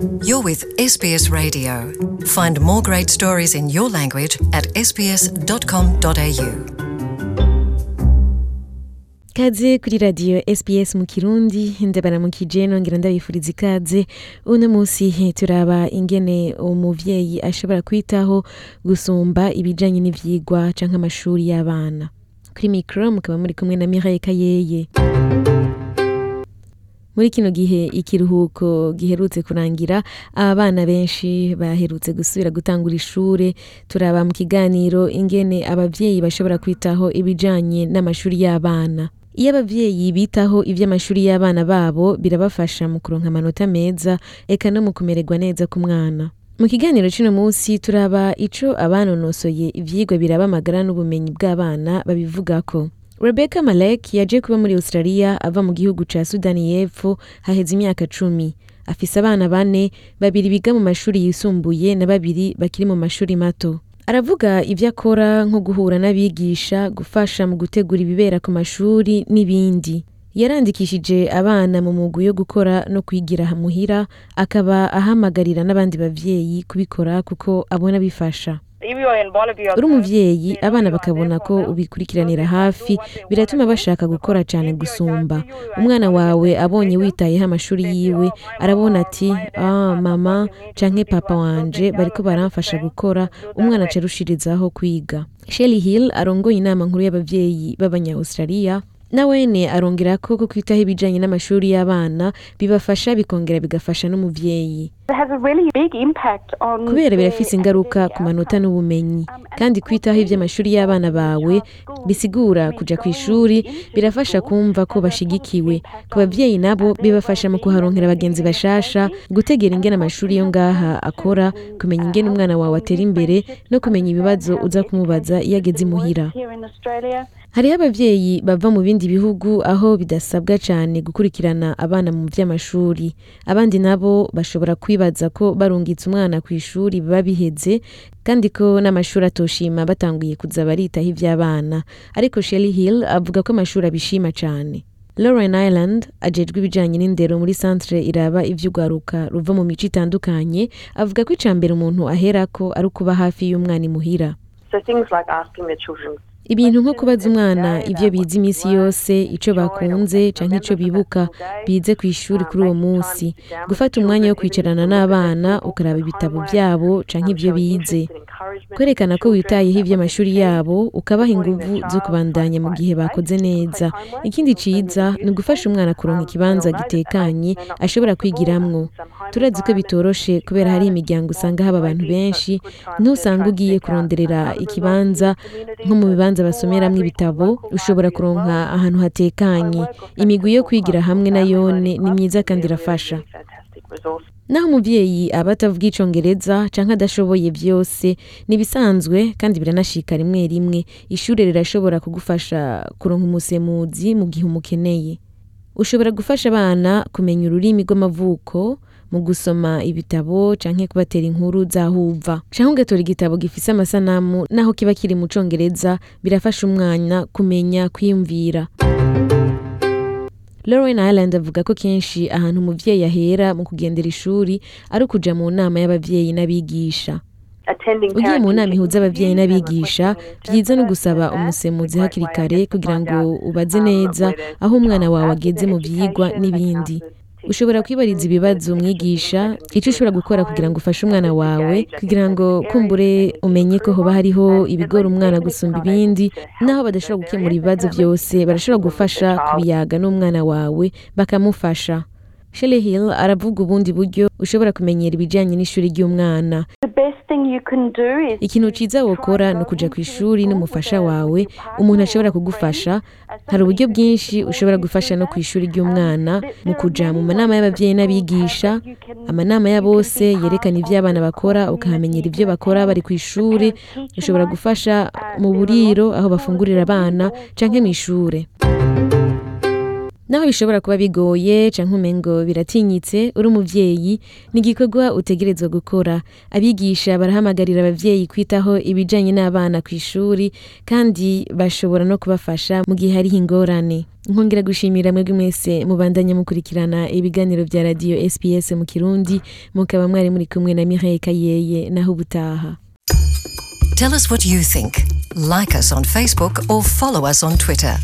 You're with SBS Radio. Find more great stories in your language at sbs.com.au. Kaze kuri radio SBS mu Kirundi ndabaramukije nongera ndabifuriza ikaze uno munsi turaba ingene umuvyeyi ashobora kwitaho gusumba ibijanye n'ivyigwa canke amashuri y'abana kuri mikro mukaba muri kumwe na Mireille Kayeye muri kino gihe ikiruhuko giherutse kurangira abana benshi baherutse gusubira gutangura ishure. Turaba mu kiganiro ingene abavyeyi bashobora kwitaho ibijanye n'amashuri y'abana. Iyo abavyeyi bitaho ivy'amashuri y'abana babo birabafasha mu kuronka amanota meza eka no mu kumererwa neza ku mwana mu kiganiro c'uno munsi turaba ico abanonosoye ivyigwa biraba amagara n'ubumenyi bw'abana babivugako. Rebecca Malek yaje kuba muri Australia ava mu gihugu ca Sudani y'Epfo haheze imyaka cumi. Afise abana bane babiri biga mu mashuri yisumbuye na babiri bakiri mu mashuri mato. Aravuga ivyo akora nko guhura n'abigisha gufasha mu gutegura ibibera ku mashuri n'ibindi. Yarandikishije abana mu mugwi yo gukora no kwigira muhira akaba ahamagarira n'abandi bavyeyi kubikora kuko abona bifasha. Uri umuvyeyi abana bakabona ko ubikurikiranira hafi biratuma bashaka gukora cyane gusumba. Umwana wawe abonye witayeho amashuri yiwe arabona ati ah mama canke papa wanje bariko baramfasha gukora umwana aca arushirizaho kwiga. Shelly Hill arongoye inama nkuru y'abavyeyi b'abanya-Australia nawene arongera ko ko kwitaho ibijanye n'amashuri y'abana bibafasha bikongera bigafasha n'umuvyeyi. Kubera birafise ingaruka ku manota n'ubumenyi. Kandi kwitaho ivy'amashuri y'abana bawe bisigura kuja ku ishuri birafasha kumva ko bashigikiwe. ku bavyeyi nabo bibafasha mu kuharonkera abagenzi bashasha gutegera ingene amashuri yo ngaha akora kumenya ingene umwana wawe atera imbere no kumenya ibibazo uza kumubaza iyo ageze imuhira. Hariho abavyeyi bava mu bindi bihugu aho bidasabwa cane gukurikirana abana mu vy'amashuri. Abandi nabo bashobora kwibaza ko barungitse umwana ku ishuri biba biheze kandi ko n'amashuri atoshima batanguye kuza baritaho ivy'abana. Ariko Shelly Hill avuga ko amashuri abishima cane. Lauren Island ajejwe ibijanye n'indero muri centre iraba ivy'ugwaruka ruva mu mico itandukanye avuga ko icambere umuntu aherako ari ukuba hafi y'umwana imuhira ibintu nko kubaza umwana ivyo bize iminsi yose ico bakunze canke ico bibuka bize ku ishuri kuri uwo munsi. Gufata umwanya wo kwicarana n'abana ukaraba ibitabo vyabo canke ivyo bize. Kwerekana ko witayeho ivy'amashuri yabo ukabaha inguvu zo kubandanya mu gihe bakoze neza. Ikindi ciza ni ugufasha umwana kuronka ikibanza gitekanye ashobora kwigiramwo. Turazi ko bitoroshe kubera hari imiryango usanga haba abantu benshi. Ntusanga ugiye kuronderera ikibanza nko mu bibanza basomeramwo ibitabo ushobora kuronka ahantu hatekanye. Imigwi yo kwigira hamwe na yone ni myiza kandi irafasha. Naho umuvyeyi aba atavuga icongereza canke adashoboye vyose nibisanzwe kandi biranashika rimwe rimwe. Ishure rirashobora kugufasha kuronka umusemuzi mu gihe umukeneye. Ushobora gufasha abana kumenya ururimi rw'amavuko mu gusoma ibitabo canke kubatera inkuru zahuva canke ugatora igitabo gifise amasanamu naho kiba kiri mu congereza birafasha umwana kumenya kwiyumvira. Lauren Island avuga ko kenshi ahantu umuvyeyi ahera mu kugendera ishuri ari ukuja mu nama y'abavyeyi n'abigisha. Ugiye mu nama ihuza abavyeyi n'abigisha vyiza no gusaba umusemuzi hakiri kare kugira ngo ubaze neza aho umwana wawe ageze mu vyigwa n'ibindi. Ushobora kwibariza ibibazo umwigisha icyo ushobora gukora kugira ngo ufashe umwana wawe kugira ngo kumbure umenye ko hoba hariho ibigora umwana gusumba ibindi naho badashobora gukemura ibibazo byose barashobora gufasha kubiyaga n'umwana wawe bakamufasha. Shelley Hill aravuga ubundi buryo ushobora kumenyera ibijyanye n'ishuri ry'umwana. Ikintu cyiza wokora ni ukuja ku ishuri n'umufasha wawe. umuntu ashobora kugufasha. hari uburyo bwinshi ushobora gufasha no ku ishuri ry'umwana mu kuja mu manama y'ababyeyi n'abigisha amanama ya bose yerekana ibyo abana bakora ukahamenyera ibyo bakora bari ku ishuri. Ushobora gufasha mu buriro aho bafungurira abana canke mu ishure. Naho bishobora kuba bigoye canke umengo biratinyitse uri umuvyeyi ni igikorwa utegerezwa gukora abigisha barahamagarira abavyeyi kwitaho ibijanye n'abana ku ishuri kandi bashobora no kubafasha mu gihe hariho ingorane nkongera gushimira mwebwe mwese mubandanya mukurikirana ibiganiro vya radiyo sps mu kirundi mukaba mwari muri kumwe na mireille kayeye naho ubutaha Tell us what you think. Like us on Facebook or follow us on Twitter.